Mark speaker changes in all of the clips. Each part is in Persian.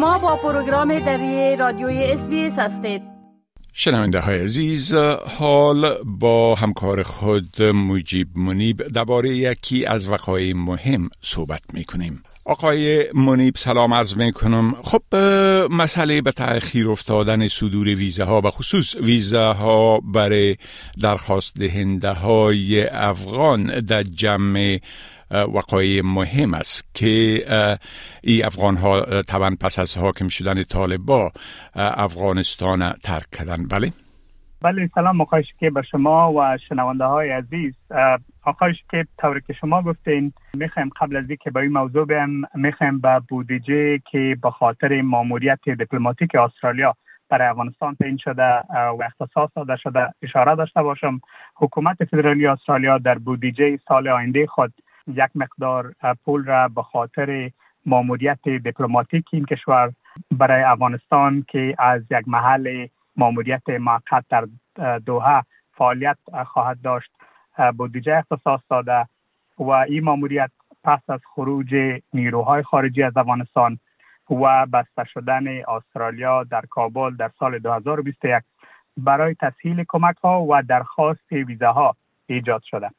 Speaker 1: شما با پروگرام دری رادیوی اس هستید.
Speaker 2: شنونده های عزیز حال با همکار خود مجیب منیب درباره یکی از وقایع مهم صحبت می کنیم آقای منیب سلام عرض می کنم خب مسئله به تأخیر افتادن صدور ویزه ها و خصوص ویزه ها برای درخواست دهنده های افغان در جمع وقایع مهم است که ای افغان ها طبعا پس از حاکم شدن طالبا افغانستان ترک کردن. بله؟
Speaker 3: بله سلام آقای که به شما و شنونده های عزیز آقای که طوری که شما گفتین می‌خوایم قبل از اینکه به این موضوع بیم می‌خوایم به بودجه که به خاطر ماموریت دیپلماتیک استرالیا برای افغانستان تعیین شده و اختصاص داده شده اشاره داشته باشم حکومت فدرالی استرالیا در بودجه سال آینده خود یک مقدار پول را به خاطر ماموریت دیپلماتیک این کشور برای افغانستان که از یک محل ماموریت موقت در دوحه فعالیت خواهد داشت بودجه اختصاص داده و این ماموریت پس از خروج نیروهای خارجی از افغانستان و بسته شدن استرالیا در کابل در سال 2021 برای تسهیل کمک ها و درخواست ویزه ها ایجاد شده.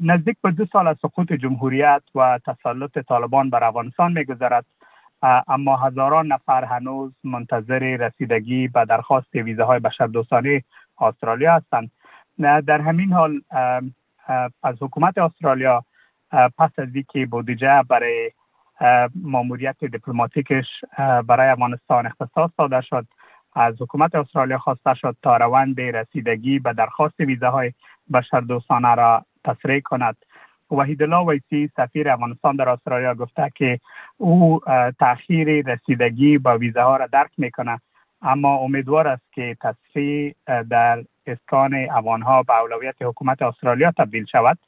Speaker 3: نزدیک به دو سال از سقوط جمهوریت و تسلط طالبان بر افغانستان میگذرد. اما هزاران نفر هنوز منتظر رسیدگی به درخواست ویزه های بشردوستانه استرالیا هستند. در همین حال از حکومت استرالیا پس از اینکه بودجه برای ماموریت دیپلماتیکش برای افغانستان اختصاص داده شد از حکومت استرالیا خواسته شد تا روند رسیدگی به درخواست ویزه های بشردوستانه را تسریع کند. وحید الله ویسی سفیر افغانستان در استرالیا گفته که او تاخیر رسیدگی با ویزه ها را درک می‌کنه اما امیدوار است که تسریع در اسکان افغان ها به اولویت حکومت استرالیا تبدیل شود.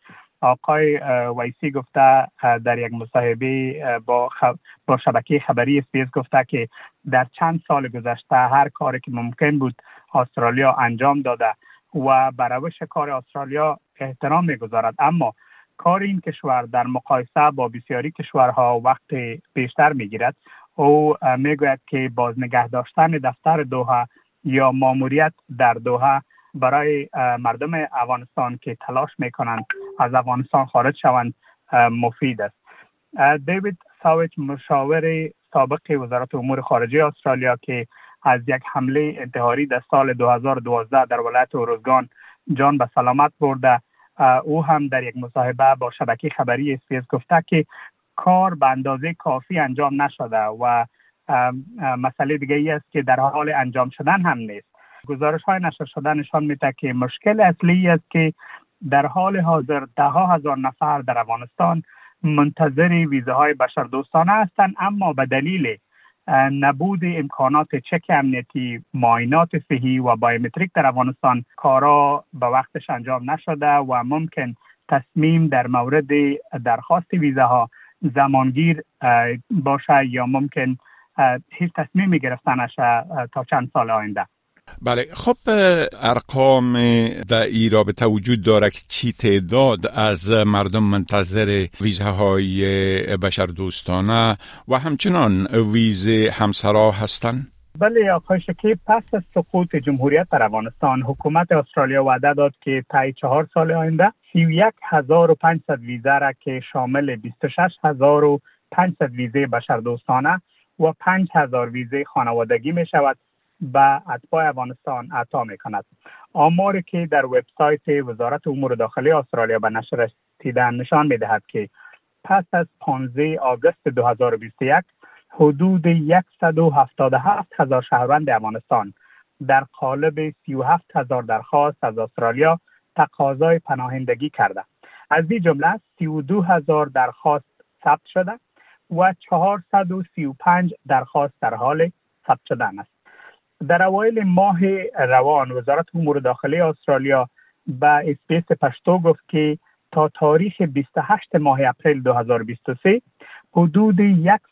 Speaker 3: آقای ویسی گفته در یک مصاحبه با, با شبکه خبری اسپیس گفته که در چند سال گذشته هر کاری که ممکن بود استرالیا انجام داده و بر روش کار استرالیا احترام می‌گذارد. اما کار این کشور در مقایسه با بسیاری کشورها وقت بیشتر می‌گیرد. او می‌گوید که باز نگه داشتن دفتر دوها یا ماموریت در دوها برای مردم افغانستان که تلاش می‌کنند از افغانستان خارج شوند مفید است. دیوید ساویچ مشاور سابق وزارت امور خارجه استرالیا که از یک حمله انتحاری در سال 2012 در ولایت اوروزگان جان به سلامت برده او هم در یک مصاحبه با شبکه خبری SBS گفته که کار به اندازه کافی انجام نشده و مسئله دیگه ای است که در حال انجام شدن هم نیست. گزارش های نشر شده نشان میده که مشکل اصلی است که در حال حاضر ده ها هزار نفر در افغانستان منتظر ویزه های بشردوستانه هستند اما به دلیل نبود امکانات چک امنیتی معاینات صحی و بایومتریک در افغانستان کارا به وقتش انجام نشده و ممکن تصمیم در مورد درخواست ویزه ها زمانگیر باشه یا ممکن هیچ تصمیمی گرفتنش تا چند سال آینده.
Speaker 2: بله خب ارقام در ای رابطه وجود داره که چی تعداد از مردم منتظر ویزه های بشر دوستانه و همچنان ویزه همسرا هستند؟
Speaker 3: بله آقای شکیب پس از سقوط جمهوریت در افغانستان حکومت استرالیا وعده داد که طی چهار سال آینده 31500 ویزه را که شامل 26500 ویزه بشردوستانه و 5000 ویزه خانوادگی می شود به اتباع افغانستان عطا می کند آماری که در وبسایت وزارت امور داخلی استرالیا به نشر رسیدن نشان می دهد که پس از 15 آگوست 2021 حدود 177 هزار شهروند افغانستان در قالب 37 هزار درخواست از استرالیا تقاضای پناهندگی کرده. از این جمله 32 هزار درخواست ثبت شده و 435 درخواست در حال ثبت شدن است. در اوایل ماه روان وزارت امور داخلی استرالیا به SBS پشتو گفت که تا تاریخ 28 ماه اپریل 2023 حدود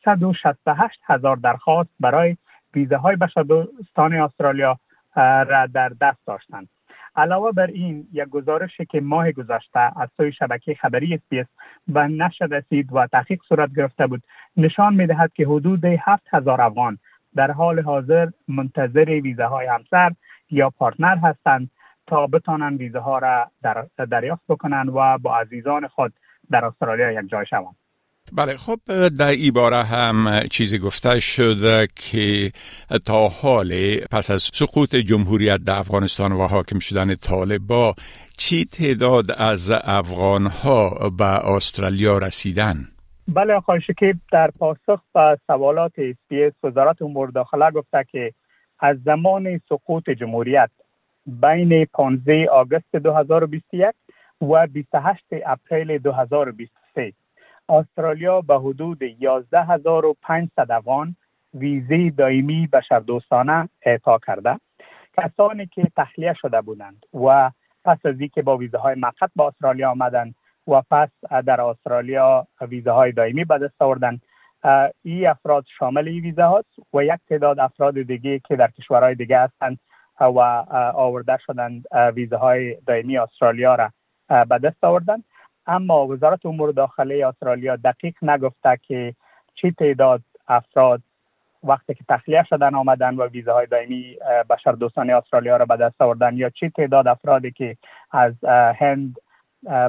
Speaker 3: 168 هزار درخواست برای ویزه های بشردوستانه استرالیا را در دست داشتند. علاوه بر این یک گزارشی که ماه گذشته از سوی شبکه خبری SBS به نشر رسید و تحقیق صورت گرفته بود نشان می دهد که حدود 7000 افغان در حال حاضر منتظر ویزاهای همسر یا پارتنر هستند تا بتانند ویزاها را در دریافت بکنند و با عزیزان خود در استرالیا یک جای شوند
Speaker 2: بله خب در این باره هم چیزی گفته شده که تا حال پس از سقوط جمهوریت در افغانستان و حاکم شدن طالبا چی تعداد از افغان ها به استرالیا رسیدن؟
Speaker 3: بله آقای شکیب در پاسخ به سوالات SBS وزارت امور داخله گفته که از زمان سقوط جمهوریت بین 15 آگوست 2021 و 28 اپریل 2023 استرالیا به حدود 11500 افغان ویزه دائمی بشردوستانه اعطا کرده. کسانی که تخلیه شده بودند و پس از اینکه با ویزه های مقت به استرالیا آمدند و پس در استرالیا ویزه های دائمی به دست آوردند این افراد شامل این ویزه هاست و یک تعداد افراد دیگه که در کشورهای دیگه هستند و آورده شدند ویزه های دائمی استرالیا را به دست آوردند اما وزارت امور داخله استرالیا دقیق نگفته که چی تعداد افراد وقتی که تخلیه شدن آمدن و ویزاهای دائمی بشر دوستان استرالیا را به دست آوردن یا چی تعداد افرادی که از هند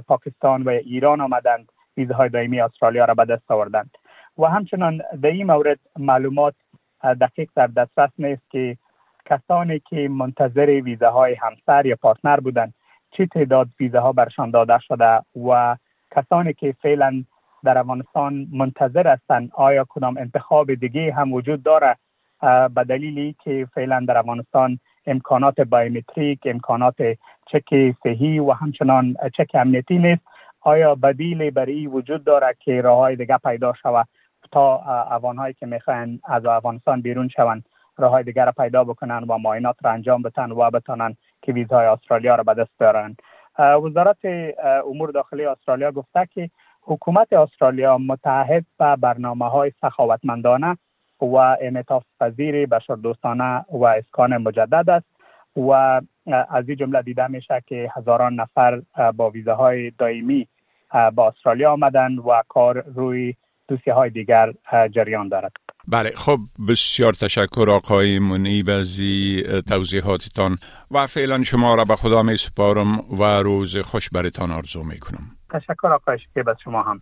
Speaker 3: پاکستان و ایران آمدند ویزاهای دائمی استرالیا را به دست آوردند. و همچنان در این مورد معلومات دقیق در دسترس نیست که کسانی که منتظر ویزاهای همسر یا پارتنر بودند چه تعداد ویزه ها برشان داده شده و کسانی که فعلا در افغانستان منتظر هستند آیا کدام انتخاب دیگه هم وجود داره به دلیلی که فعلا در افغانستان امکانات بایومتریک امکانات چک صحی و همچنان چک امنیتی نیست. آیا بدیل برای وجود داره که راه های دیگه پیدا شود تا افغانهایی که می‌خواین از افغانستان بیرون شوند راه های دیگر را پیدا بکنن و معاینات را انجام بتن و بتانن که ویزای استرالیا را به دست بیارن وزارت امور داخلی استرالیا گفته که حکومت استرالیا متحد به برنامه های سخاوتمندانه و انعطاف پذیر بشردوستانه و اسکان مجدد است و از این جمله دیده میشه که هزاران نفر با ویزاهای دائمی با استرالیا آمدن و کار روی دوسیه های دیگر جریان دارد.
Speaker 2: بله خب بسیار تشکر آقای منیب از توضیحاتتان و فعلا شما را به خدا می سپارم و روز خوش برتان آرزو می کنم.
Speaker 3: تشکر آقای شکیب از شما هم.